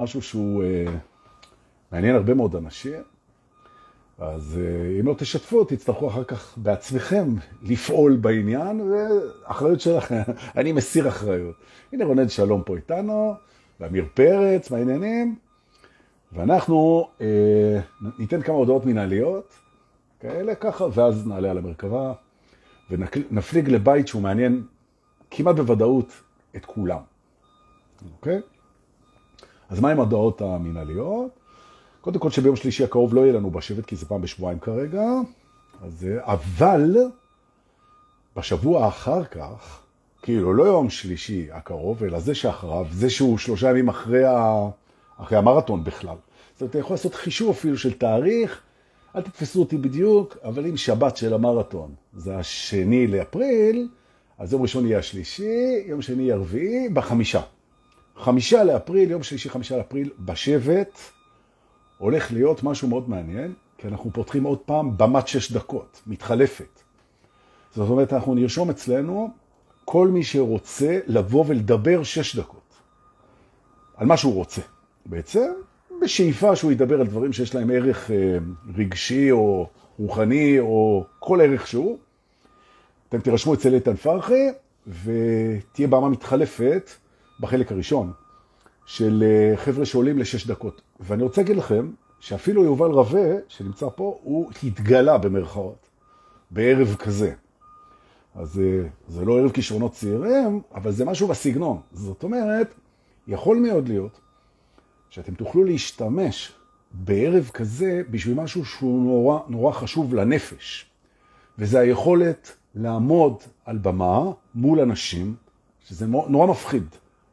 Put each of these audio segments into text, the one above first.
משהו שהוא אה, מעניין הרבה מאוד אנשים, אז אה, אם לא תשתפו, תצטרכו אחר כך בעצמכם לפעול בעניין, ואחריות שלכם, אני מסיר אחריות. הנה רונד שלום פה איתנו, ואמיר פרץ, מה העניינים? ואנחנו אה, ניתן כמה הודעות מנהליות, כאלה ככה, ואז נעלה על המרכבה, ונפליג לבית שהוא מעניין כמעט בוודאות את כולם. אוקיי? אז מה עם ההודעות המנהליות? קודם כל שביום שלישי הקרוב לא יהיה לנו בשבט, כי זה פעם בשבועיים כרגע, אז, אבל בשבוע אחר כך, כאילו לא יום שלישי הקרוב, אלא זה שאחריו, זה שהוא שלושה ימים אחרי, ה, אחרי המרתון בכלל. זאת אומרת, אתה יכול לעשות חישוב אפילו של תאריך, אל תתפסו אותי בדיוק, אבל אם שבת של המרתון זה השני לאפריל, אז יום ראשון יהיה השלישי, יום שני יהיה הרביעי, בחמישה. חמישה לאפריל, יום שלישי חמישה לאפריל, בשבט, הולך להיות משהו מאוד מעניין, כי אנחנו פותחים עוד פעם במת שש דקות, מתחלפת. זאת אומרת, אנחנו נרשום אצלנו כל מי שרוצה לבוא ולדבר שש דקות, על מה שהוא רוצה. בעצם, בשאיפה שהוא ידבר על דברים שיש להם ערך אה, רגשי או רוחני או כל ערך שהוא. אתם תירשמו אצל איתן פרחי ותהיה במה מתחלפת בחלק הראשון של אה, חבר'ה שעולים לשש דקות. ואני רוצה להגיד לכם שאפילו יובל רווה, שנמצא פה, הוא התגלה במרכאות, בערב כזה. אז אה, זה לא ערב כישרונות צעירים, אבל זה משהו בסגנון. זאת אומרת, יכול מאוד להיות שאתם תוכלו להשתמש בערב כזה בשביל משהו שהוא נורא, נורא חשוב לנפש. וזה היכולת לעמוד על במה מול אנשים, שזה נורא מפחיד.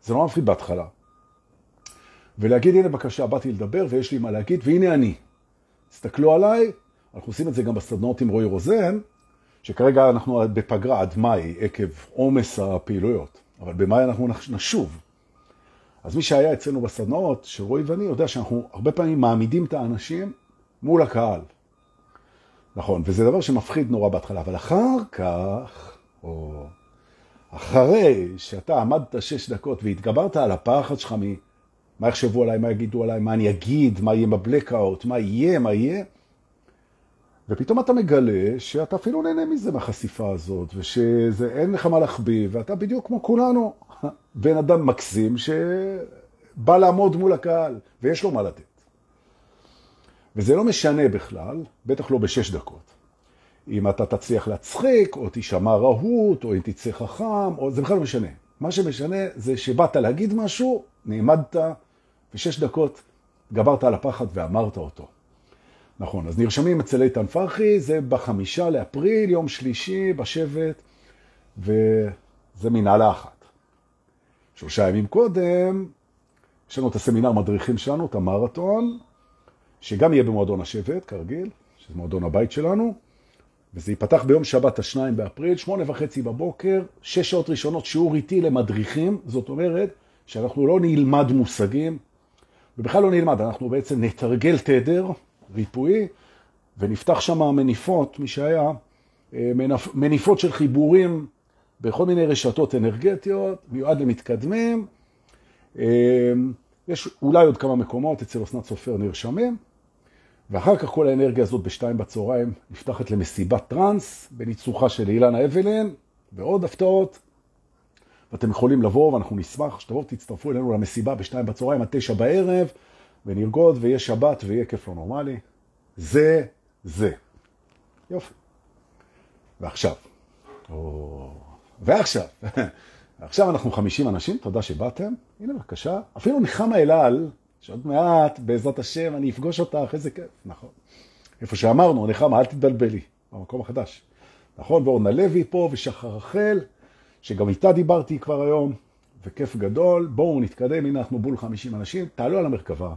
זה נורא מפחיד בהתחלה. ולהגיד, הנה בבקשה, באתי לדבר ויש לי מה להגיד, והנה אני. תסתכלו עליי, אנחנו עושים את זה גם בסדנאות עם רועי רוזן, שכרגע אנחנו בפגרה עד מאי עקב עומס הפעילויות, אבל במאי אנחנו נשוב. אז מי שהיה אצלנו בסדנאות, שרועי ואני, יודע שאנחנו הרבה פעמים מעמידים את האנשים מול הקהל. נכון, וזה דבר שמפחיד נורא בהתחלה, אבל אחר כך, או אחרי שאתה עמדת שש דקות והתגברת על הפחד שלך מה יחשבו עליי, מה יגידו עליי, מה אני אגיד, מה יהיה בבלקאוט, מה יהיה, מה יהיה. ופתאום אתה מגלה שאתה אפילו נהנה מזה מהחשיפה הזאת, ושאין לך מה להחביא, ואתה בדיוק כמו כולנו, בן אדם מקסים שבא לעמוד מול הקהל, ויש לו מה לתת. וזה לא משנה בכלל, בטח לא בשש דקות. אם אתה תצליח להצחיק, או תשמע רהוט, או אם תצא חכם, או... זה בכלל לא משנה. מה שמשנה זה שבאת להגיד משהו, נעמדת, ושש דקות גברת על הפחד ואמרת אותו. נכון, אז נרשמים אצל איתן פרחי, זה בחמישה לאפריל, יום שלישי, בשבט, וזה מנהלה אחת. שלושה ימים קודם, יש לנו את הסמינר מדריכים שלנו, את המרתון, שגם יהיה במועדון השבט, כרגיל, שזה מועדון הבית שלנו, וזה ייפתח ביום שבת השניים באפריל, שמונה וחצי בבוקר, שש שעות ראשונות שיעור איתי למדריכים, זאת אומרת שאנחנו לא נלמד מושגים, ובכלל לא נלמד, אנחנו בעצם נתרגל תדר ריפואי, ונפתח שם מניפות, מי שהיה, אה, מניפות של חיבורים בכל מיני רשתות אנרגטיות, מיועד למתקדמים. אה, יש אולי עוד כמה מקומות, אצל אסנת סופר נרשמים. ואחר כך כל האנרגיה הזאת בשתיים בצהריים נפתחת למסיבת טרנס בניצוחה של אילנה אבלין ועוד הפתעות. ואתם יכולים לבוא ואנחנו נשמח שתבואו תצטרפו אלינו למסיבה בשתיים בצהריים עד תשע בערב ונרגוד ויהיה שבת ויהיה כיף לא נורמלי. זה זה. יופי. ועכשיו. או... ועכשיו. עכשיו אנחנו 50 אנשים, תודה שבאתם. הנה בבקשה. אפילו נחמה אלעל שעוד מעט, בעזרת השם, אני אפגוש אותך, איזה כיף, נכון. איפה שאמרנו, נחמה, אל תתבלבלי, במקום החדש. נכון, ואורנה לוי פה, ושחר רחל, שגם איתה דיברתי כבר היום, וכיף גדול. בואו נתקדם, הנה אנחנו בול 50 אנשים, תעלו על המרכבה,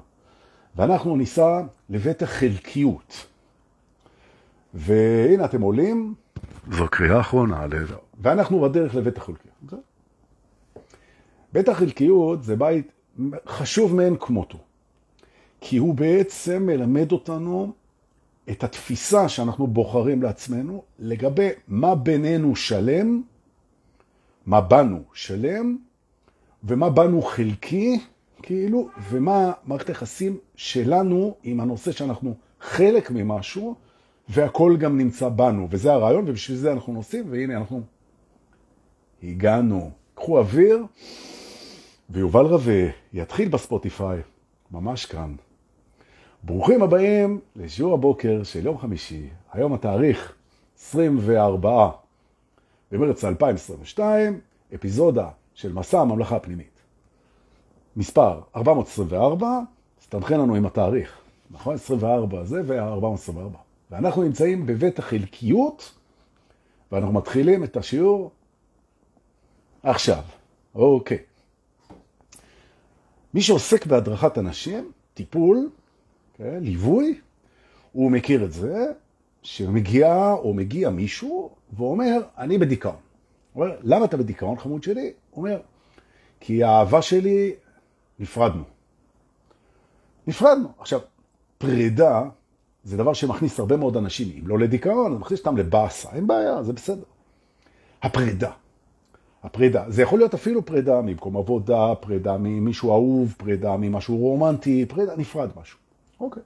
ואנחנו ניסע לבית החלקיות. והנה אתם עולים, זו קריאה אחרונה, ואנחנו בדרך לבית החלקיות. בית החלקיות זה בית חשוב מאין כמותו. כי הוא בעצם מלמד אותנו את התפיסה שאנחנו בוחרים לעצמנו לגבי מה בינינו שלם, מה בנו שלם, ומה בנו חלקי, כאילו, ומה מערכת היחסים שלנו עם הנושא שאנחנו חלק ממשהו, והכל גם נמצא בנו, וזה הרעיון, ובשביל זה אנחנו נוסעים, והנה אנחנו הגענו. קחו אוויר, ויובל רווה יתחיל בספוטיפיי, ממש כאן. ברוכים הבאים לשיעור הבוקר של יום חמישי, היום התאריך 24 במרץ 2022, אפיזודה של מסע הממלכה הפנימית. מספר 424, סתמכן לנו עם התאריך, נכון? 24 זה ו-424. ואנחנו נמצאים בבית החלקיות, ואנחנו מתחילים את השיעור עכשיו. אוקיי. מי שעוסק בהדרכת אנשים, טיפול, כן, ליווי, הוא מכיר את זה, שמגיע או מגיע מישהו ואומר, אני בדיכאון. הוא אומר, למה אתה בדיכאון, חמוד שלי? הוא אומר, כי האהבה שלי, נפרדנו. נפרדנו. עכשיו, פרידה זה דבר שמכניס הרבה מאוד אנשים, אם לא לדיכאון, זה מכניס אותם לבאסה, אין בעיה, זה בסדר. הפרידה. הפרידה, זה יכול להיות אפילו פרידה ממקום עבודה, פרידה ממישהו אהוב, פרידה ממשהו רומנטי, פרידה, נפרד משהו. אוקיי.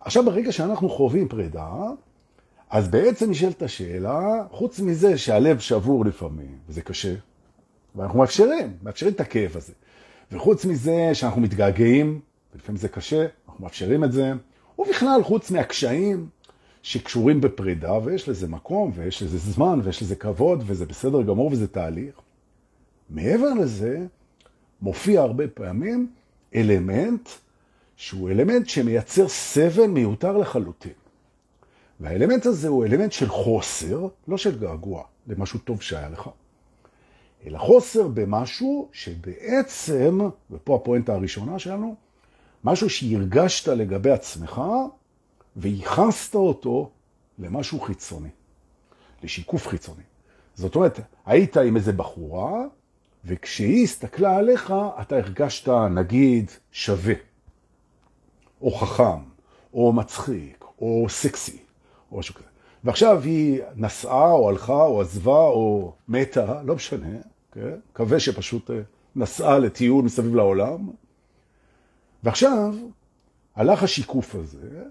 עכשיו, ברגע שאנחנו חווים פרידה, אז בעצם נשאלת השאלה, חוץ מזה שהלב שבור לפעמים, וזה קשה, ואנחנו מאפשרים, מאפשרים את הכאב הזה. וחוץ מזה שאנחנו מתגעגעים, ולפעמים זה קשה, אנחנו מאפשרים את זה, ובכלל, חוץ מהקשיים שקשורים בפרידה, ויש לזה מקום, ויש לזה זמן, ויש לזה כבוד, וזה בסדר גמור, וזה תהליך. מעבר לזה, מופיע הרבה פעמים אלמנט שהוא אלמנט שמייצר סבל מיותר לחלוטין. והאלמנט הזה הוא אלמנט של חוסר, לא של געגוע, למשהו טוב שהיה לך, אלא חוסר במשהו שבעצם, ופה הפואנטה הראשונה שלנו, משהו שהרגשת לגבי עצמך וייחסת אותו למשהו חיצוני, לשיקוף חיצוני. זאת אומרת, היית עם איזה בחורה, וכשהיא הסתכלה עליך, אתה הרגשת, נגיד, שווה, או חכם, או מצחיק, או סקסי, או משהו כזה. ועכשיו היא נסעה, או הלכה, או עזבה, או מתה, לא משנה, כן? מקווה שפשוט אה, נסעה לטיול מסביב לעולם, ועכשיו, הלך השיקוף הזה,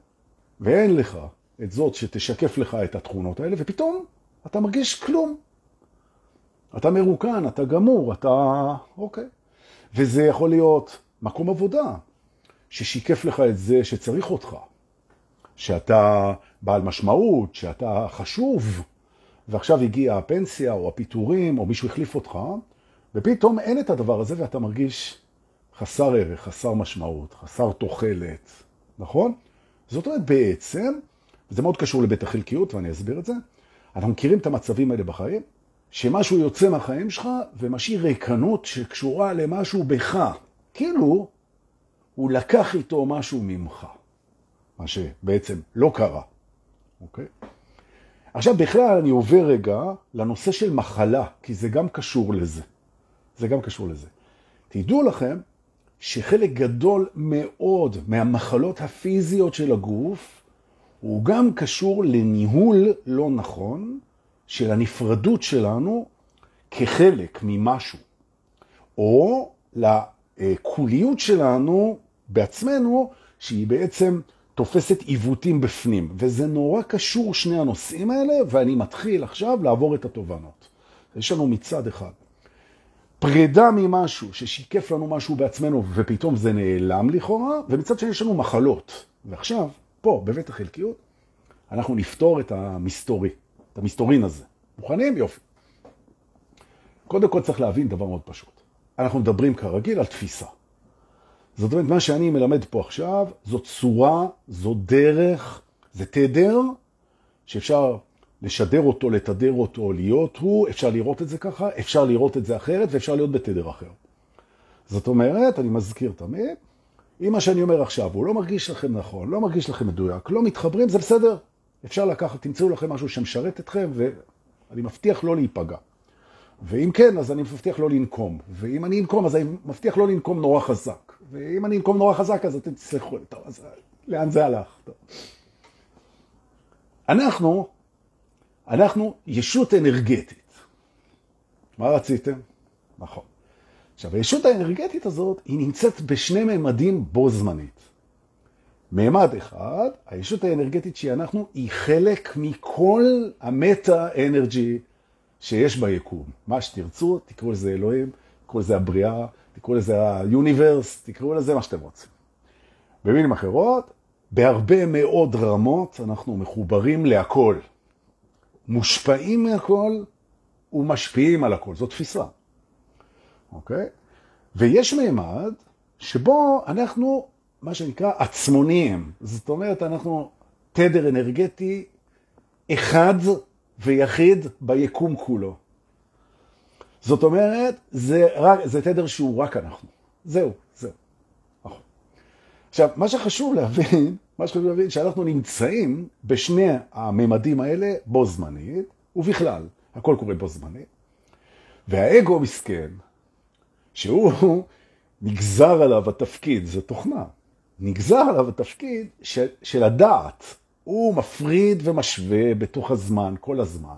ואין לך את זאת שתשקף לך את התכונות האלה, ופתאום אתה מרגיש כלום. אתה מרוקן, אתה גמור, אתה... אוקיי. וזה יכול להיות מקום עבודה, ששיקף לך את זה שצריך אותך, שאתה בעל משמעות, שאתה חשוב, ועכשיו הגיעה הפנסיה או הפיטורים, או מישהו החליף אותך, ופתאום אין את הדבר הזה ואתה מרגיש חסר ערך, חסר משמעות, חסר תוחלת, נכון? זאת אומרת, בעצם, זה מאוד קשור לבית החלקיות, ואני אסביר את זה, אנחנו מכירים את המצבים האלה בחיים, שמשהו יוצא מהחיים שלך ומשאיר ריקנות שקשורה למשהו בך. כאילו, הוא לקח איתו משהו ממך, מה שבעצם לא קרה, אוקיי? עכשיו, בכלל אני עובר רגע לנושא של מחלה, כי זה גם קשור לזה. זה גם קשור לזה. תדעו לכם שחלק גדול מאוד מהמחלות הפיזיות של הגוף הוא גם קשור לניהול לא נכון של הנפרדות שלנו כחלק ממשהו, או לקוליות שלנו בעצמנו, שהיא בעצם תופסת עיוותים בפנים. וזה נורא קשור שני הנושאים האלה, ואני מתחיל עכשיו לעבור את התובנות. יש לנו מצד אחד פרידה ממשהו ששיקף לנו משהו בעצמנו ופתאום זה נעלם לכאורה, ומצד שני יש לנו מחלות. ועכשיו, פה, בבית החלקיות, אנחנו נפתור את המסתורי, את המסתורין הזה. מוכנים? יופי. קודם כל צריך להבין דבר מאוד פשוט. אנחנו מדברים כרגיל על תפיסה. זאת אומרת, מה שאני מלמד פה עכשיו, זו צורה, זו דרך, זה תדר, שאפשר לשדר אותו, לתדר אותו, להיות הוא, אפשר לראות את זה ככה, אפשר לראות את זה אחרת, ואפשר להיות בתדר אחר. זאת אומרת, אני מזכיר תמיד, אם מה שאני אומר עכשיו הוא לא מרגיש לכם נכון, לא מרגיש לכם מדויק, לא מתחברים, זה בסדר. אפשר לקחת, תמצאו לכם משהו שמשרת אתכם, ואני מבטיח לא להיפגע. ואם כן, אז אני מבטיח לא לנקום. ואם אני אנקום, אז אני מבטיח לא לנקום נורא חזק. ואם אני אנקום נורא חזק, אז אתם תסלחו לי. טוב, אז לאן זה הלך? טוב. אנחנו אנחנו ישות אנרגטית. מה רציתם? נכון. עכשיו, הישות האנרגטית הזאת, היא נמצאת בשני ממדים בו זמנית. מימד אחד, הישות האנרגטית שהיא אנחנו, היא חלק מכל המטה-אנרג'י שיש ביקום. מה שתרצו, תקראו לזה אלוהים, תקראו לזה הבריאה, תקראו לזה היוניברס, תקראו לזה מה שאתם רוצים. במילים אחרות, בהרבה מאוד רמות אנחנו מחוברים להכל. מושפעים מהכל ומשפיעים על הכל. זו תפיסה. אוקיי? ויש מימד שבו אנחנו, מה שנקרא, עצמוניים. זאת אומרת, אנחנו תדר אנרגטי אחד ויחיד ביקום כולו. זאת אומרת, זה, רק, זה תדר שהוא רק אנחנו. זהו, זהו. נכון. עכשיו, מה שחשוב להבין, מה שחשוב להבין, שאנחנו נמצאים בשני הממדים האלה בו זמנית, ובכלל, הכל קורה בו זמנית. והאגו מסכן, שהוא נגזר עליו התפקיד, זו תוכנה, נגזר עליו התפקיד של, של הדעת. הוא מפריד ומשווה בתוך הזמן, כל הזמן.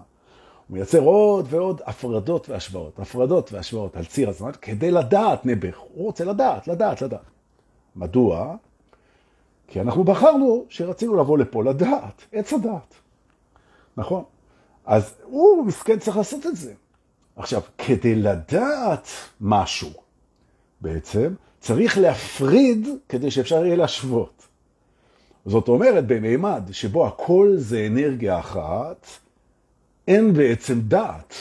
הוא מייצר עוד ועוד הפרדות והשוואות, הפרדות והשוואות על ציר הזמן, כדי לדעת נעבך. הוא רוצה לדעת, לדעת, לדעת. מדוע? כי אנחנו בחרנו שרצינו לבוא לפה לדעת, עץ הדעת. נכון? אז הוא מסכן צריך לעשות את זה. עכשיו, כדי לדעת משהו, בעצם, צריך להפריד כדי שאפשר יהיה להשוות. זאת אומרת, במימד שבו הכל זה אנרגיה אחת, אין בעצם דעת.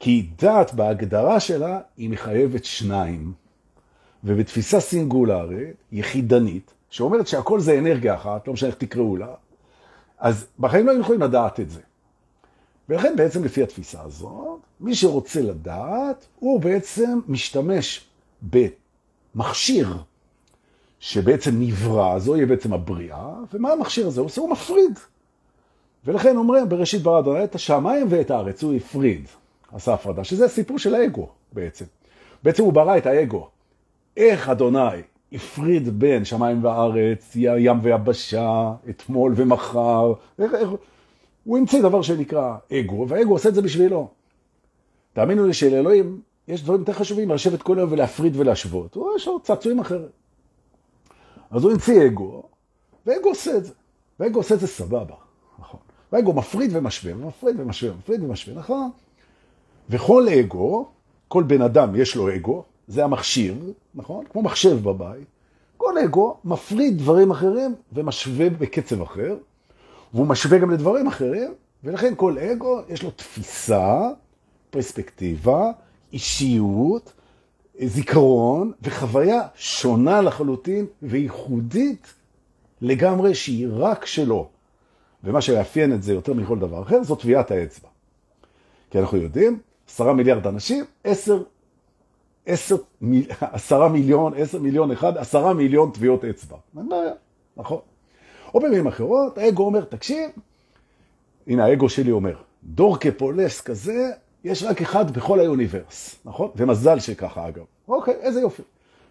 כי דעת בהגדרה שלה היא מחייבת שניים. ובתפיסה סינגולרית, יחידנית, שאומרת שהכל זה אנרגיה אחת, לא משנה איך תקראו לה, אז בחיים לא היינו יכולים לדעת את זה. ולכן בעצם לפי התפיסה הזאת, מי שרוצה לדעת, הוא בעצם משתמש במכשיר שבעצם נברא, זו יהיה בעצם הבריאה, ומה המכשיר הזה עושה? הוא מפריד. ולכן אומרים, בראשית ברא אדוני את השמיים ואת הארץ, הוא הפריד, עשה הפרדה, שזה הסיפור של האגו בעצם. בעצם הוא ברא את האגו. איך אדוני הפריד בין שמיים וארץ, ים ויבשה, אתמול ומחר, הוא המציא דבר שנקרא אגו, והאגו עושה את זה בשבילו. תאמינו לי שלאלוהים יש דברים יותר חשובים לשבת כל היום ולהפריד ולהשוות. הוא יש לו צעצועים אחרת. אז הוא המציא אגו, ואגו עושה את זה. ואגו עושה את זה סבבה, נכון. והאגו מפריד ומשווה, ומפריד ומשווה, ומפריד ומשווה, נכון? וכל אגו, כל בן אדם יש לו אגו, זה המכשיר, נכון? כמו מחשב בבית. כל אגו מפריד דברים אחרים ומשווה בקצב אחר, והוא משווה גם לדברים אחרים, ולכן כל אגו יש לו תפיסה, פרספקטיבה, אישיות, זיכרון וחוויה שונה לחלוטין וייחודית לגמרי שהיא רק שלו. ומה שיאפיין את זה יותר מכל דבר אחר זו טביעת האצבע. כי אנחנו יודעים, עשרה מיליארד אנשים, עשר, עשר, עשרה מיליון, עשר מיליון אחד, עשרה מיליון טביעות אצבע. אין בעיה, נכון. או במילים אחרות, האגו אומר, תקשיב, הנה האגו שלי אומר, דור כפולס כזה, יש רק אחד בכל האוניברס, נכון? ומזל שככה אגב. אוקיי, איזה יופי.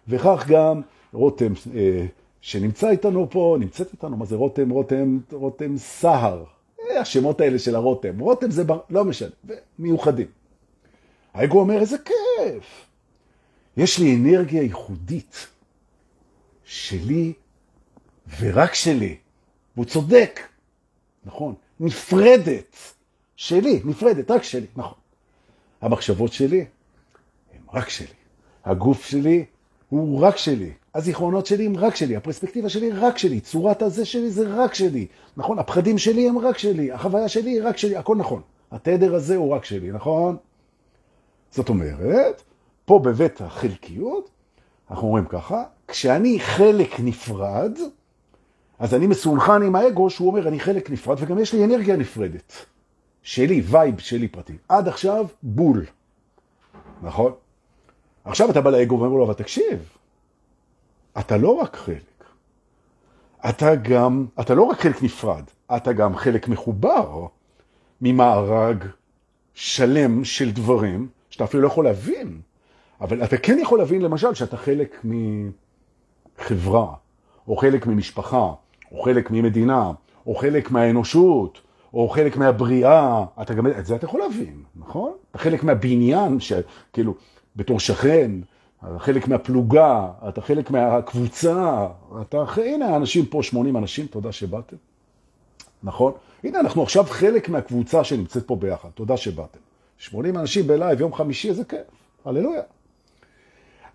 וכך גם רותם אה, שנמצא איתנו פה, נמצאת איתנו, מה זה רותם? רותם, רותם סהר. אה, השמות האלה של הרותם. רותם זה בר... לא משנה, מיוחדים. האגו אומר, איזה כיף. יש לי אנרגיה ייחודית שלי ורק שלי. והוא צודק, נכון, נפרדת, שלי, נפרדת, רק שלי, נכון. המחשבות שלי הם רק שלי. הגוף שלי הוא רק שלי. הזיכרונות שלי הם רק שלי, הפרספקטיבה שלי רק שלי, צורת הזה שלי זה רק שלי, נכון? הפחדים שלי הם רק שלי, החוויה שלי היא רק שלי, הכל נכון. התדר הזה הוא רק שלי, נכון? זאת אומרת, פה בבית החלקיות, אנחנו אומרים ככה, כשאני חלק נפרד, אז אני מסונכן עם האגו שהוא אומר, אני חלק נפרד וגם יש לי אנרגיה נפרדת. שלי, vibe שלי פרטי. עד עכשיו, בול. נכון? עכשיו אתה בא לאגו ואומר לו, אבל תקשיב, אתה לא רק חלק. אתה גם, אתה לא רק חלק נפרד, אתה גם חלק מחובר ממארג שלם של דברים שאתה אפילו לא יכול להבין. אבל אתה כן יכול להבין, למשל, שאתה חלק מחברה, או חלק ממשפחה, או חלק ממדינה, או חלק מהאנושות, או חלק מהבריאה, אתה גם, את זה אתה יכול להבין, נכון? אתה חלק מהבניין, שכאילו, בתור שכן, אתה חלק מהפלוגה, אתה חלק מהקבוצה, אתה, הנה האנשים פה, 80 אנשים, תודה שבאתם. נכון? הנה, אנחנו עכשיו חלק מהקבוצה שנמצאת פה ביחד, תודה שבאתם. 80 אנשים בלייב, יום חמישי, איזה כיף, הללויה.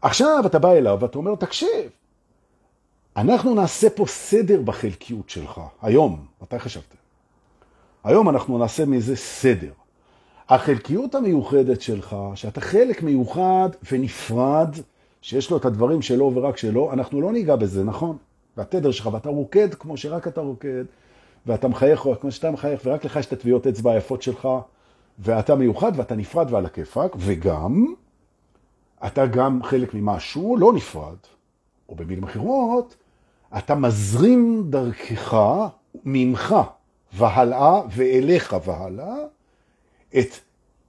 עכשיו אתה בא אליו ואתה אומר, תקשיב, אנחנו נעשה פה סדר בחלקיות שלך, היום, מתי חשבתם? היום אנחנו נעשה מזה סדר. החלקיות המיוחדת שלך, שאתה חלק מיוחד ונפרד, שיש לו את הדברים שלו ורק שלו, אנחנו לא ניגע בזה, נכון? והתדר שלך, ואתה רוקד כמו שרק אתה רוקד, ואתה מחייך כמו שאתה מחייך, ורק לך יש את הטביעות אצבע היפות שלך, ואתה מיוחד ואתה נפרד ועל הכיפק, וגם, אתה גם חלק ממשהו לא נפרד, או במילים אחרות, אתה מזרים דרכך, ממך והלאה ואליך והלאה, את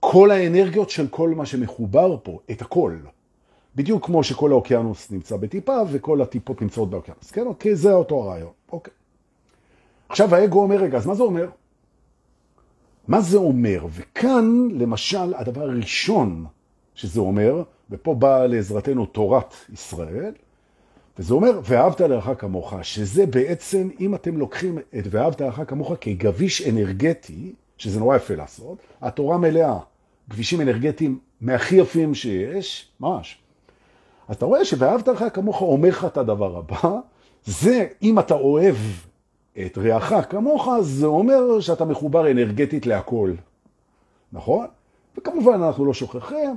כל האנרגיות של כל מה שמחובר פה, את הכל. בדיוק כמו שכל האוקיינוס נמצא בטיפה וכל הטיפות נמצאות באוקיינוס. כן, אוקיי, זה אותו הרעיון. אוקיי. עכשיו האגו אומר, רגע, אז מה זה אומר? מה זה אומר? וכאן, למשל, הדבר הראשון שזה אומר, ופה באה לעזרתנו תורת ישראל, וזה אומר, ואהבת לרעך כמוך, שזה בעצם, אם אתם לוקחים את ואהבת לרעך כמוך כגביש אנרגטי, שזה נורא יפה לעשות, התורה מלאה, גבישים אנרגטיים מהכי יפים שיש, ממש. אז אתה רואה שוואהבת לך כמוך אומר לך את הדבר הבא, זה אם אתה אוהב את רעך כמוך, זה אומר שאתה מחובר אנרגטית להכל, נכון? וכמובן אנחנו לא שוכחים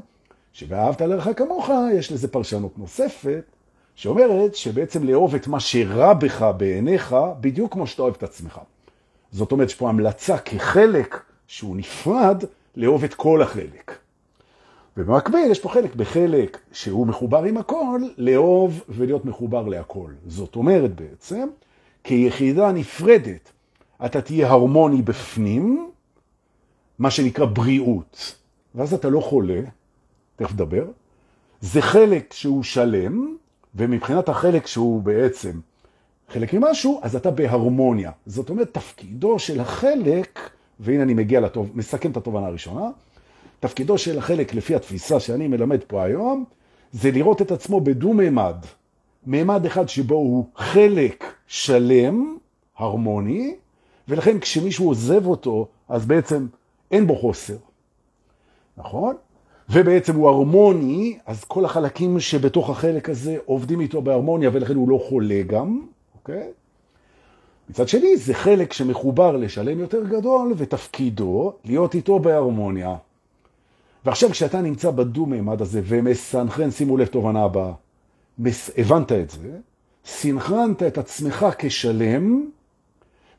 שוואהבת לרעך כמוך, יש לזה פרשנות נוספת, שאומרת שבעצם לאהוב את מה שרע בך בעיניך, בדיוק כמו שאתה אוהב את עצמך. זאת אומרת, יש פה המלצה כחלק שהוא נפרד, לאהוב את כל החלק. ובמקביל יש פה חלק בחלק שהוא מחובר עם הכל, לאהוב ולהיות מחובר להכל. זאת אומרת בעצם, כיחידה נפרדת, אתה תהיה הרמוני בפנים, מה שנקרא בריאות. ואז אתה לא חולה, תכף נדבר. זה חלק שהוא שלם, ומבחינת החלק שהוא בעצם חלק ממשהו, אז אתה בהרמוניה. זאת אומרת, תפקידו של החלק, והנה אני מגיע לטוב, מסכם את התובנה הראשונה, תפקידו של החלק, לפי התפיסה שאני מלמד פה היום, זה לראות את עצמו בדו-מימד. מימד אחד שבו הוא חלק שלם, הרמוני, ולכן כשמישהו עוזב אותו, אז בעצם אין בו חוסר. נכון? ובעצם הוא הרמוני, אז כל החלקים שבתוך החלק הזה עובדים איתו בהרמוניה, ולכן הוא לא חולה גם. אוקיי? מצד שני, זה חלק שמחובר לשלם יותר גדול, ותפקידו להיות איתו בהרמוניה. ועכשיו כשאתה נמצא בדו-מימד הזה ומסנכרן, שימו לב תובנה הבאה, הבנת את זה, סנכרנת את עצמך כשלם,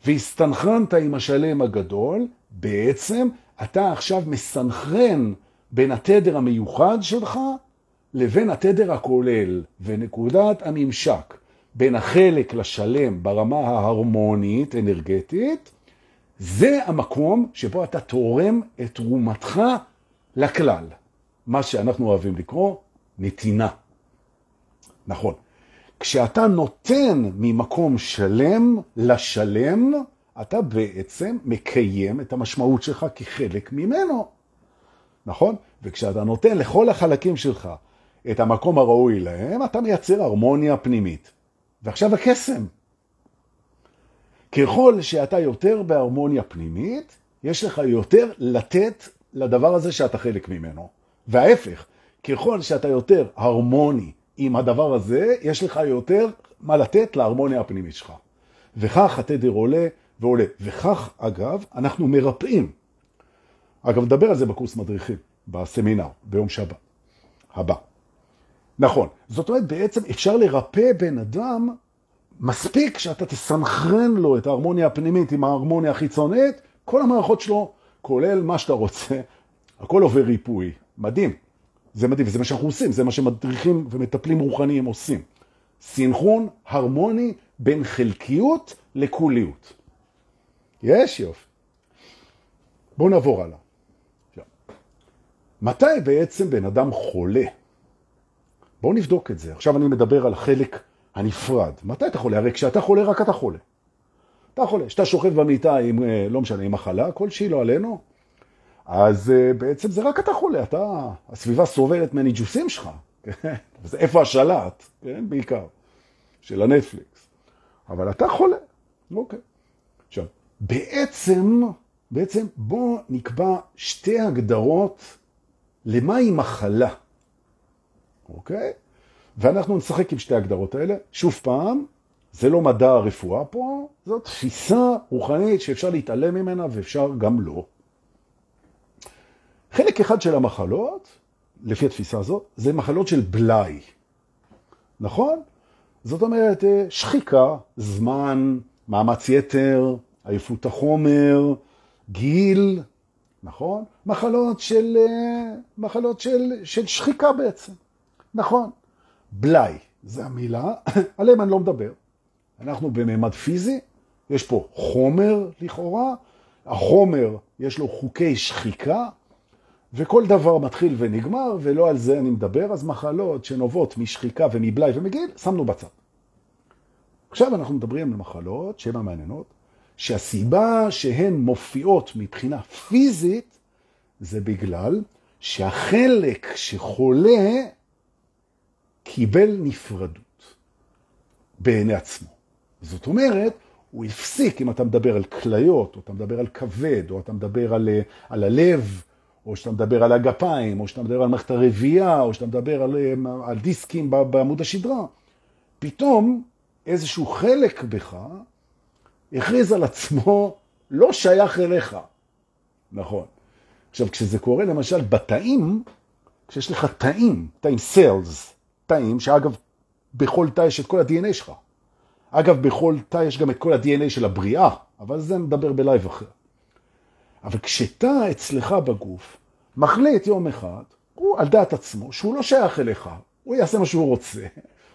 והסתנכרנת עם השלם הגדול, בעצם אתה עכשיו מסנכרן בין התדר המיוחד שלך לבין התדר הכולל, ונקודת הממשק בין החלק לשלם ברמה ההרמונית, אנרגטית, זה המקום שבו אתה תורם את תרומתך לכלל. מה שאנחנו אוהבים לקרוא נתינה. נכון. כשאתה נותן ממקום שלם לשלם, אתה בעצם מקיים את המשמעות שלך כחלק ממנו. נכון? וכשאתה נותן לכל החלקים שלך את המקום הראוי להם, אתה מייצר הרמוניה פנימית. ועכשיו הקסם. ככל שאתה יותר בהרמוניה פנימית, יש לך יותר לתת לדבר הזה שאתה חלק ממנו. וההפך, ככל שאתה יותר הרמוני עם הדבר הזה, יש לך יותר מה לתת להרמוניה הפנימית שלך. וכך התדר עולה ועולה. וכך, אגב, אנחנו מרפאים. אגב, נדבר על זה בקורס מדריכים, בסמינר, ביום שבת הבא. נכון. זאת אומרת, בעצם אפשר לרפא בן אדם, מספיק שאתה תסנכרן לו את ההרמוניה הפנימית עם ההרמוניה החיצונית, כל המערכות שלו, כולל מה שאתה רוצה, הכל עובר ריפוי. מדהים. זה מדהים, וזה מה שאנחנו עושים, זה מה שמדריכים ומטפלים רוחניים עושים. סינכרון הרמוני בין חלקיות לכוליות. יש יופי. בואו נעבור הלאה. מתי בעצם בן אדם חולה? בואו נבדוק את זה. עכשיו אני מדבר על החלק הנפרד. מתי אתה חולה? הרי כשאתה חולה, רק אתה חולה. אתה חולה. כשאתה שוכב במיטה עם, אה, לא משנה, עם מחלה כלשהי, לא עלינו, אז uh, בעצם זה רק אתה חולה, אתה, הסביבה סובלת מהניג'וסים שלך. זה איפה השלט, כן? בעיקר, של הנטפליקס. אבל אתה חולה, אוקיי. עכשיו, בעצם, בעצם בוא נקבע שתי הגדרות למהי מחלה, אוקיי? ואנחנו נשחק עם שתי הגדרות האלה. שוב פעם, זה לא מדע הרפואה פה, זאת תפיסה רוחנית שאפשר להתעלם ממנה ואפשר גם לא. חלק אחד של המחלות, לפי התפיסה הזאת, זה מחלות של בלאי. נכון? זאת אומרת, אה, שחיקה, זמן, מאמץ יתר, עייפות החומר, גיל, נכון? מחלות של, אה, מחלות של, של שחיקה בעצם. נכון. בלאי, זה המילה, עליהם אני לא מדבר. אנחנו בממד פיזי, יש פה חומר לכאורה, החומר יש לו חוקי שחיקה, וכל דבר מתחיל ונגמר, ולא על זה אני מדבר, אז מחלות שנובעות משחיקה ומבלאי ומגיל, שמנו בצד. עכשיו אנחנו מדברים על מחלות שהן המעניינות, שהסיבה שהן מופיעות מבחינה פיזית, זה בגלל שהחלק שחולה קיבל נפרדות בעיני עצמו. זאת אומרת, הוא הפסיק, אם אתה מדבר על כליות, או אתה מדבר על כבד, או אתה מדבר על, על הלב, או שאתה מדבר על הגפיים, או שאתה מדבר על מערכת הרבייה, או שאתה מדבר על, על דיסקים בעמוד השדרה, פתאום איזשהו חלק בך הכריז על עצמו לא שייך אליך. נכון. עכשיו, כשזה קורה למשל בתאים, כשיש לך תאים, תאים סלס, תאים, שאגב, בכל תא יש את כל ה-DNA שלך. אגב, בכל תא יש גם את כל ה-DNA של הבריאה, אבל זה נדבר בלייב אחר. אבל כשתא אצלך בגוף מחליט יום אחד, הוא על דעת עצמו, שהוא לא שייך אליך, הוא יעשה מה שהוא רוצה,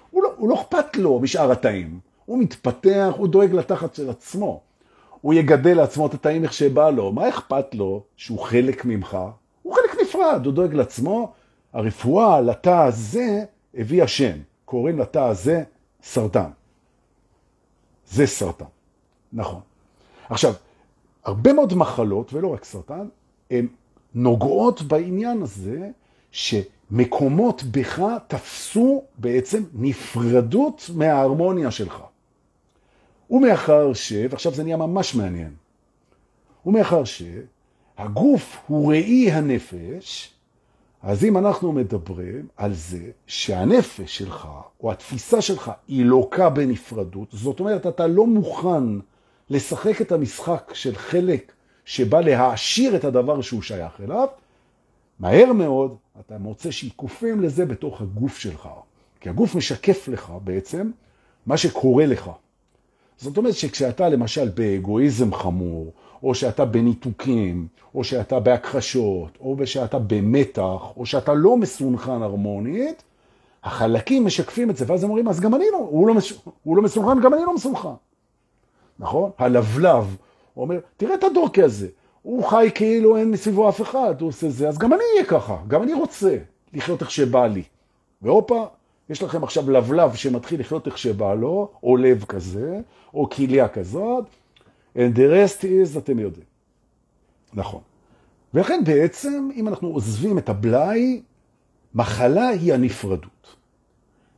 הוא לא, לא אכפת לו משאר התאים, הוא מתפתח, הוא דואג לתחת של עצמו. הוא יגדל לעצמו את התאים איך שבא לו, מה אכפת לו שהוא חלק ממך? הוא חלק נפרד, הוא דואג לעצמו. הרפואה לתא הזה הביא השם, קוראים לתא הזה סרטן. זה סרטן, נכון. עכשיו, הרבה מאוד מחלות, ולא רק סרטן, הן נוגעות בעניין הזה שמקומות בך תפסו בעצם נפרדות מההרמוניה שלך. ומאחר ש... ועכשיו זה נהיה ממש מעניין. ומאחר שהגוף הוא ראי הנפש, אז אם אנחנו מדברים על זה שהנפש שלך, או התפיסה שלך, היא לוקה בנפרדות, זאת אומרת, אתה לא מוכן לשחק את המשחק של חלק שבא להעשיר את הדבר שהוא שייך אליו, מהר מאוד אתה מוצא שיקופים לזה בתוך הגוף שלך. כי הגוף משקף לך בעצם מה שקורה לך. זאת אומרת שכשאתה למשל באגואיזם חמור, או שאתה בניתוקים, או שאתה בהכחשות, או שאתה במתח, או שאתה לא מסונכן הרמונית, החלקים משקפים את זה, ואז הם אומרים, אז גם אני לא, הוא לא, מש... הוא לא מסונכן, גם אני לא מסונכן. נכון? הלבלב אומר, תראה את הדורקי הזה, הוא חי כאילו אין מסביבו אף אחד, הוא עושה זה, אז גם אני אהיה ככה, גם אני רוצה לחיות איך שבא לי. והופה, יש לכם עכשיו לבלב שמתחיל לחיות איך שבא לו, או לב כזה, או כליה כזאת, and the rest is, אתם יודעים. נכון. ולכן בעצם, אם אנחנו עוזבים את הבלאי, מחלה היא הנפרדות.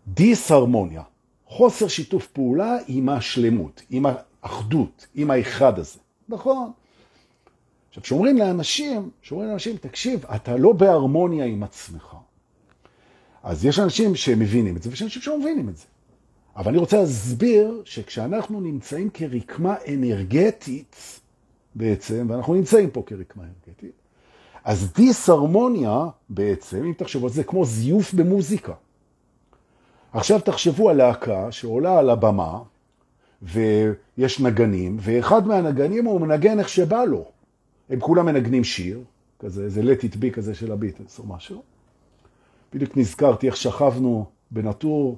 דיסהרמוניה, חוסר שיתוף פעולה עם השלמות, עם האחדות, עם האחד הזה. נכון. עכשיו, כשאומרים לאנשים, כשאומרים לאנשים, תקשיב, אתה לא בהרמוניה עם עצמך. אז יש אנשים שמבינים את זה, ויש אנשים שלא מבינים את זה. אבל אני רוצה להסביר שכשאנחנו נמצאים כרקמה אנרגטית, בעצם, ואנחנו נמצאים פה כרקמה אנרגטית, אז דיסהרמוניה בעצם, אם תחשבו על זה, כמו זיוף במוזיקה. עכשיו תחשבו על להקה שעולה על הבמה, ויש נגנים, ואחד מהנגנים הוא מנגן איך שבא לו. הם כולם מנגנים שיר, כזה, זה let it be כזה של הביטלס או משהו. בדיוק נזכרתי איך שכבנו בנטור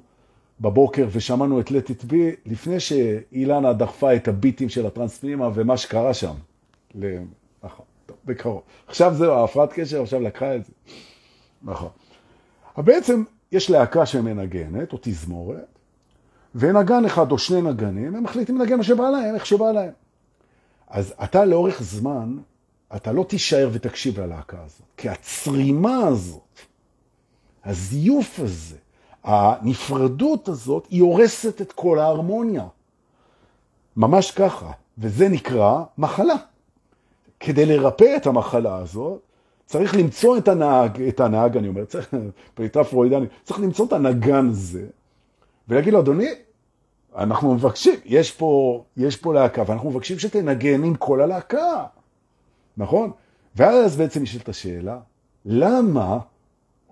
בבוקר ושמענו את let it be, לפני שאילנה דחפה את הביטים של הטרנספנימה ומה שקרה שם. נכון, בקרוב. עכשיו זהו, ההפרעת קשר עכשיו לקחה את זה. נכון. בעצם יש להקה שמנגנת, או תזמורת, ונגן אחד או שני נגנים, הם מחליטים לנגן מה שבא להם, איך שבא להם. אז אתה לאורך זמן, אתה לא תישאר ותקשיב ללהקה הזאת, כי הצרימה הזאת, הזיוף הזה, הנפרדות הזאת, היא הורסת את כל ההרמוניה. ממש ככה, וזה נקרא מחלה. כדי לרפא את המחלה הזאת, צריך למצוא את הנהג, את הנהג, אני אומר, צריך, פריטה פרוידנית, צריך למצוא את הנגן הזה, ולהגיד לו, אדוני, אנחנו מבקשים, יש פה, יש פה להקה, ואנחנו מבקשים שתנגן עם כל הלהקה, נכון? ואז בעצם יש את השאלה, למה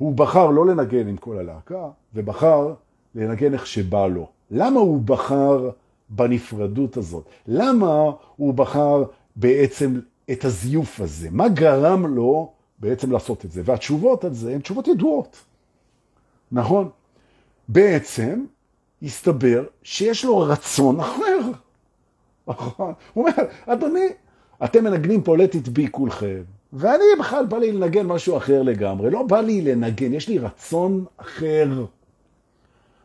הוא בחר לא לנגן עם כל הלהקה, ובחר לנגן איך שבא לו? למה הוא בחר בנפרדות הזאת? למה הוא בחר בעצם את הזיוף הזה? מה גרם לו בעצם לעשות את זה? והתשובות על זה הן תשובות ידועות, נכון? בעצם הסתבר שיש לו רצון אחר. נכון? הוא אומר, אדוני, אתם מנגנים it be כולכם, ואני בכלל בא לי לנגן משהו אחר לגמרי. לא בא לי לנגן, יש לי רצון אחר.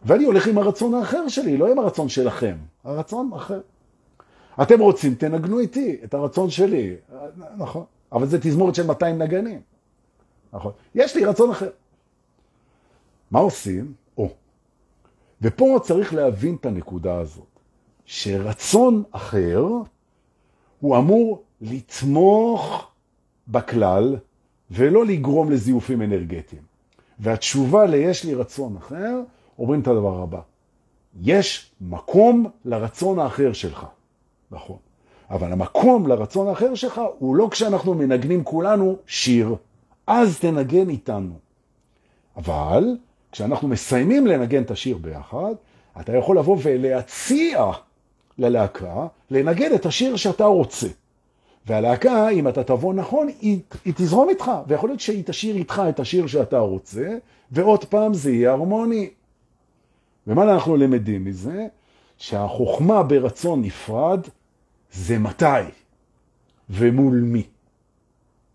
ואני הולך עם הרצון האחר שלי, לא עם הרצון שלכם. הרצון אחר. אתם רוצים, תנגנו איתי את הרצון שלי. נכון. אבל זה תזמורת של 200 נגנים. נכון. יש לי רצון אחר. מה עושים? או. ופה צריך להבין את הנקודה הזאת, שרצון אחר הוא אמור לתמוך בכלל ולא לגרום לזיופים אנרגטיים. והתשובה ליש לי רצון אחר, אומרים את הדבר הבא, יש מקום לרצון האחר שלך, נכון. אבל המקום לרצון האחר שלך הוא לא כשאנחנו מנגנים כולנו שיר, אז תנגן איתנו. אבל כשאנחנו מסיימים לנגן את השיר ביחד, אתה יכול לבוא ולהציע ללהקה לנגן את השיר שאתה רוצה. והלהקה, אם אתה תבוא נכון, היא, היא תזרום איתך, ויכול להיות שהיא תשאיר איתך את השיר שאתה רוצה, ועוד פעם זה יהיה הרמוני. ומה אנחנו למדים מזה? שהחוכמה ברצון נפרד זה מתי ומול מי.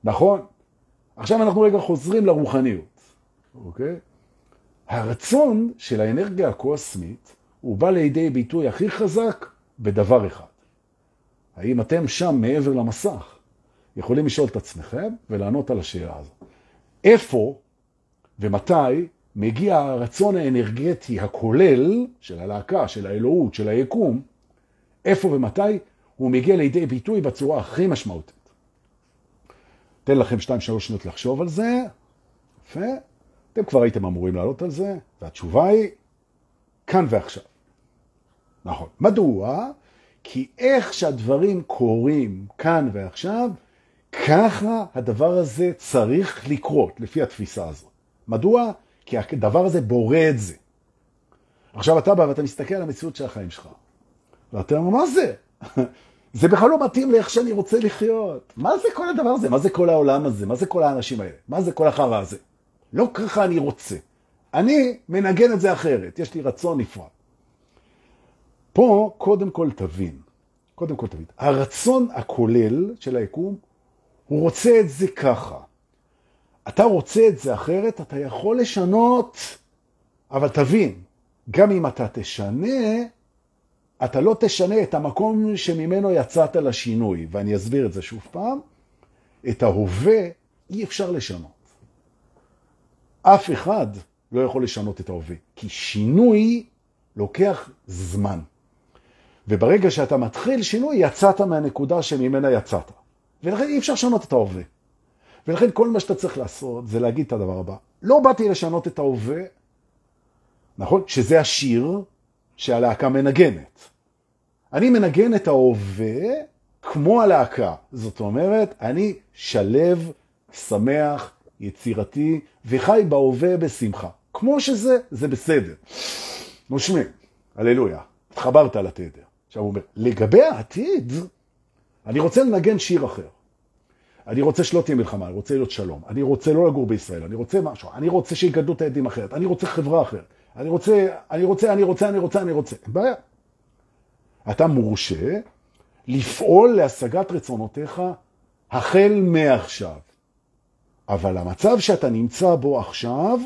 נכון? עכשיו אנחנו רגע חוזרים לרוחניות, אוקיי? הרצון של האנרגיה הקוסמית הוא בא לידי ביטוי הכי חזק בדבר אחד. האם אתם שם מעבר למסך יכולים לשאול את עצמכם ולענות על השאלה הזאת. איפה ומתי מגיע הרצון האנרגטי הכולל של הלהקה, של האלוהות, של היקום, איפה ומתי הוא מגיע לידי ביטוי בצורה הכי משמעותית. תן לכם 2-3 שניות לחשוב על זה. יפה. אתם כבר הייתם אמורים לעלות על זה, והתשובה היא כאן ועכשיו. נכון. מדוע? כי איך שהדברים קורים כאן ועכשיו, ככה הדבר הזה צריך לקרות, לפי התפיסה הזאת. מדוע? כי הדבר הזה בורא את זה. עכשיו אתה בא ואתה מסתכל על המציאות של החיים שלך, ואתה אומר, מה זה? זה בכלל לא מתאים לאיך שאני רוצה לחיות. מה זה כל הדבר הזה? מה זה כל העולם הזה? מה זה כל האנשים האלה? מה זה כל החרא הזה? לא ככה אני רוצה. אני מנגן את זה אחרת, יש לי רצון נפרד. פה קודם כל תבין, קודם כל תבין, הרצון הכולל של היקום, הוא רוצה את זה ככה. אתה רוצה את זה אחרת, אתה יכול לשנות, אבל תבין, גם אם אתה תשנה, אתה לא תשנה את המקום שממנו יצאת לשינוי, ואני אסביר את זה שוב פעם, את ההווה אי אפשר לשנות. אף אחד לא יכול לשנות את ההווה, כי שינוי לוקח זמן. וברגע שאתה מתחיל שינוי, יצאת מהנקודה שממנה יצאת. ולכן אי אפשר לשנות את ההווה. ולכן כל מה שאתה צריך לעשות זה להגיד את הדבר הבא. לא באתי לשנות את ההווה, נכון? שזה השיר שהלהקה מנגנת. אני מנגן את ההווה כמו הלהקה. זאת אומרת, אני שלב, שמח, יצירתי, וחי בהווה בשמחה. כמו שזה, זה בסדר. נושמים, הללויה, התחברת לתדר. עכשיו הוא אומר, לגבי העתיד, אני רוצה לנגן שיר אחר. אני רוצה שלא תהיה מלחמה, אני רוצה להיות שלום. אני רוצה לא לגור בישראל, אני רוצה משהו. אני רוצה שיגדלו את העדים אחרת. אני רוצה חברה אחרת. אני רוצה, אני רוצה, אני רוצה, אני רוצה, אני רוצה. בעיה. אתה מורשה לפעול להשגת רצונותיך החל מעכשיו. אבל המצב שאתה נמצא בו עכשיו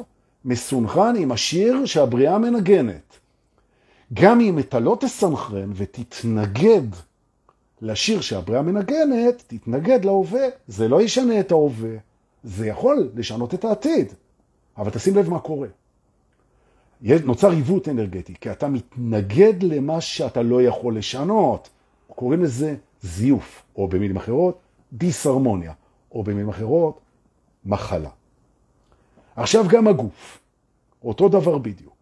מסונכרן עם השיר שהבריאה מנגנת. גם אם אתה לא תסנכרן ותתנגד לשיר שהבריאה מנגנת, תתנגד להווה. זה לא ישנה את ההווה, זה יכול לשנות את העתיד. אבל תשים לב מה קורה. נוצר עיוות אנרגטי, כי אתה מתנגד למה שאתה לא יכול לשנות. קוראים לזה זיוף, או במילים אחרות, דיסהרמוניה, או במילים אחרות, מחלה. עכשיו גם הגוף, אותו דבר בדיוק.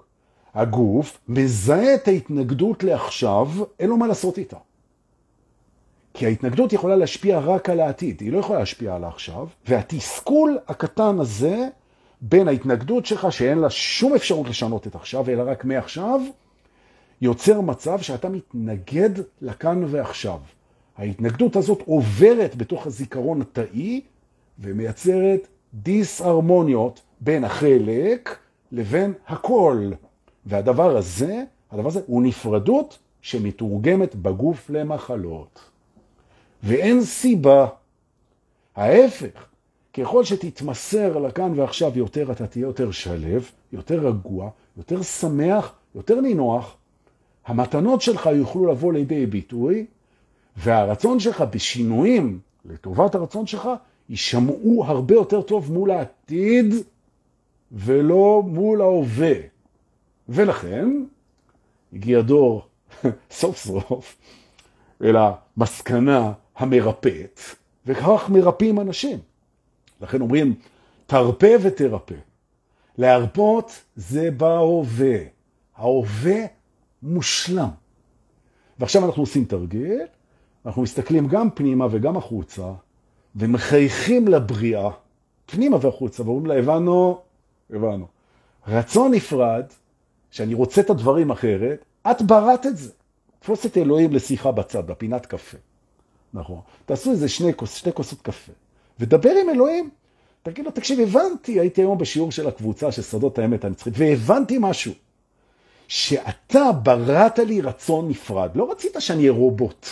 הגוף מזהה את ההתנגדות לעכשיו, אין לו מה לעשות איתה. כי ההתנגדות יכולה להשפיע רק על העתיד, היא לא יכולה להשפיע על העכשיו, והתסכול הקטן הזה בין ההתנגדות שלך, שאין לה שום אפשרות לשנות את עכשיו, אלא רק מעכשיו, יוצר מצב שאתה מתנגד לכאן ועכשיו. ההתנגדות הזאת עוברת בתוך הזיכרון התאי ומייצרת דיסהרמוניות בין החלק לבין הכל. והדבר הזה, הדבר הזה הוא נפרדות שמתורגמת בגוף למחלות. ואין סיבה. ההפך, ככל שתתמסר לכאן ועכשיו יותר, אתה תהיה יותר שלב, יותר רגוע, יותר שמח, יותר נינוח. המתנות שלך יוכלו לבוא לידי ביטוי, והרצון שלך בשינויים לטובת הרצון שלך יישמעו הרבה יותר טוב מול העתיד ולא מול ההווה. ולכן הגיע דור סוף סוף אל המסקנה המרפאת, וכך מרפאים אנשים. לכן אומרים, תרפה ותרפה. להרפות זה בהווה. ההווה מושלם. ועכשיו אנחנו עושים תרגיל, אנחנו מסתכלים גם פנימה וגם החוצה, ומחייכים לבריאה, פנימה והחוצה, ואומרים לה, הבנו, הבנו. רצון נפרד, שאני רוצה את הדברים אחרת, את בראת את זה. תפוס את אלוהים לשיחה בצד, בפינת קפה. נכון. תעשו איזה שני, כוס, שתי כוסות קפה, ודבר עם אלוהים. תגיד לו, תקשיב, הבנתי, הייתי היום בשיעור של הקבוצה של שדות האמת הנצחית, והבנתי משהו. שאתה בראת לי רצון נפרד. לא רצית שאני אהיה רובוט.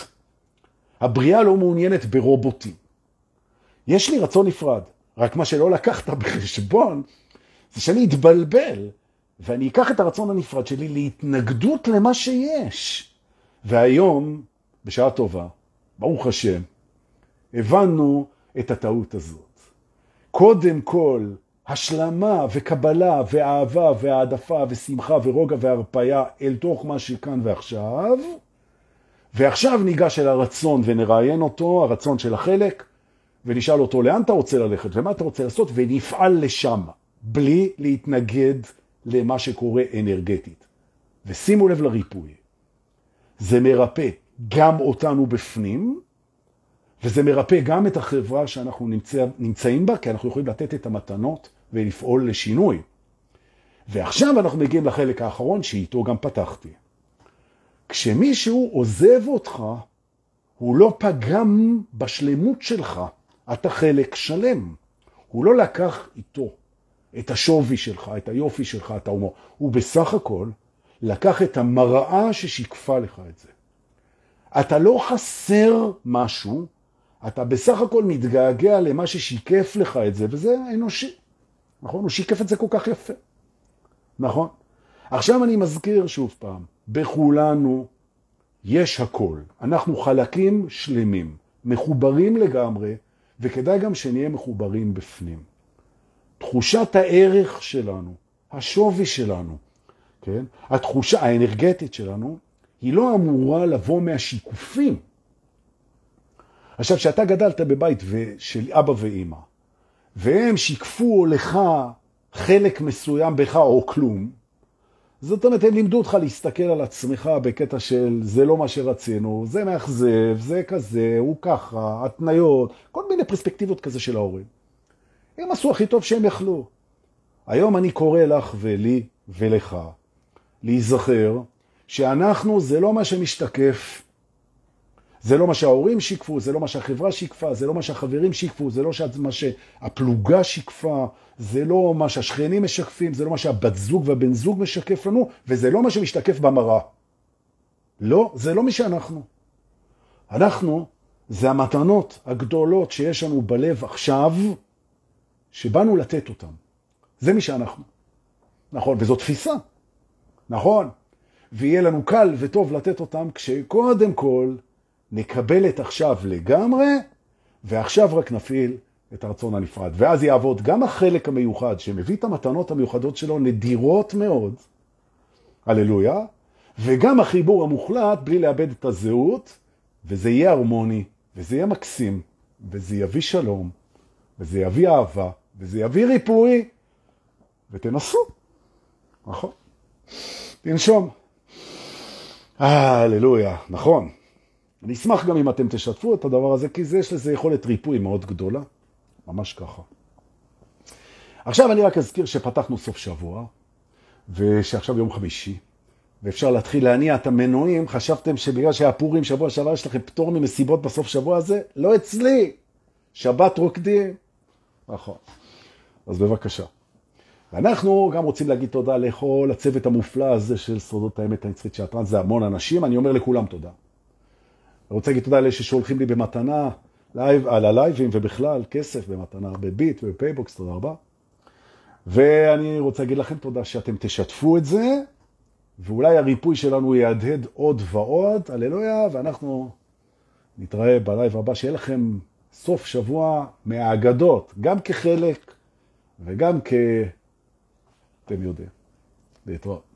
הבריאה לא מעוניינת ברובוטים. יש לי רצון נפרד, רק מה שלא לקחת בחשבון זה שאני אתבלבל, ואני אקח את הרצון הנפרד שלי להתנגדות למה שיש. והיום, בשעה טובה, ברוך השם, הבנו את הטעות הזאת. קודם כל, השלמה וקבלה ואהבה והעדפה ושמחה ורוגע והרפאיה אל תוך מה שכאן ועכשיו, ועכשיו ניגש אל הרצון ונראיין אותו, הרצון של החלק, ונשאל אותו לאן אתה רוצה ללכת ומה אתה רוצה לעשות, ונפעל לשם, בלי להתנגד למה שקורה אנרגטית. ושימו לב לריפוי. זה מרפא גם אותנו בפנים, וזה מרפא גם את החברה שאנחנו נמצא, נמצאים בה, כי אנחנו יכולים לתת את המתנות ולפעול לשינוי. ועכשיו אנחנו מגיעים לחלק האחרון שאיתו גם פתחתי. כשמישהו עוזב אותך, הוא לא פגם בשלמות שלך, אתה חלק שלם. הוא לא לקח איתו את השווי שלך, את היופי שלך, את ההומור. הוא בסך הכל לקח את המראה ששיקפה לך את זה. אתה לא חסר משהו, אתה בסך הכל מתגעגע למה ששיקף לך את זה, וזה אנושי. נכון? הוא שיקף את זה כל כך יפה. נכון? עכשיו אני מזכיר שוב פעם, בכולנו יש הכל. אנחנו חלקים שלמים, מחוברים לגמרי, וכדאי גם שנהיה מחוברים בפנים. תחושת הערך שלנו, השווי שלנו, כן? התחושה האנרגטית שלנו, היא לא אמורה לבוא מהשיקופים. עכשיו, כשאתה גדלת בבית של אבא ואימא, והם שיקפו לך חלק מסוים בך או כלום, זאת אומרת, הם לימדו אותך להסתכל על עצמך בקטע של זה לא מה שרצינו, זה מאכזב, זה כזה, הוא ככה, התניות, כל מיני פרספקטיבות כזה של ההורים. הם עשו הכי טוב שהם יכלו. היום אני קורא לך ולי ולך להיזכר שאנחנו זה לא מה שמשתקף זה לא מה שההורים שיקפו, זה לא מה שהחברה שיקפה, זה לא מה שהחברים שיקפו, זה לא מה שהפלוגה שיקפה, זה לא מה שהשכנים משקפים, זה לא מה שהבת זוג והבן זוג משקף לנו, וזה לא מה שמשתקף במראה. לא, זה לא מי שאנחנו. אנחנו, זה המתנות הגדולות שיש לנו בלב עכשיו, שבאנו לתת אותן. זה מי שאנחנו. נכון, וזו תפיסה. נכון. ויהיה לנו קל וטוב לתת אותם כשקודם כל נקבל את עכשיו לגמרי, ועכשיו רק נפעיל את הרצון הנפרד. ואז יעבוד גם החלק המיוחד שמביא את המתנות המיוחדות שלו נדירות מאוד, הללויה, וגם החיבור המוחלט בלי לאבד את הזהות, וזה יהיה הרמוני, וזה יהיה מקסים, וזה יביא שלום, וזה יביא אהבה, וזה יביא ריפוי, ותנסו, נכון? תנשום. הללויה, נכון. אני אשמח גם אם אתם תשתפו את הדבר הזה, כי זה, יש לזה יכולת ריפוי מאוד גדולה. ממש ככה. עכשיו אני רק אזכיר שפתחנו סוף שבוע, ושעכשיו יום חמישי, ואפשר להתחיל להניע את המנועים. חשבתם שבגלל שהיה פורים שבוע שעבר יש לכם פטור ממסיבות בסוף שבוע הזה? לא אצלי. שבת רוקדים. נכון. אז בבקשה. ואנחנו גם רוצים להגיד תודה לכל הצוות המופלא הזה של סודות האמת הנצחית של הטרנס, זה המון אנשים, אני אומר לכולם תודה. אני רוצה להגיד תודה לאלה ששולחים לי במתנה, live, על הלייבים ובכלל, כסף במתנה בביט ובפייבוקס, תודה רבה. ואני רוצה להגיד לכם תודה שאתם תשתפו את זה, ואולי הריפוי שלנו יהדהד עוד ועוד, הללויה, ואנחנו נתראה בלייב הבא, שיהיה לכם סוף שבוע מהאגדות, גם כחלק וגם כ... אתם יודעים. להתראות.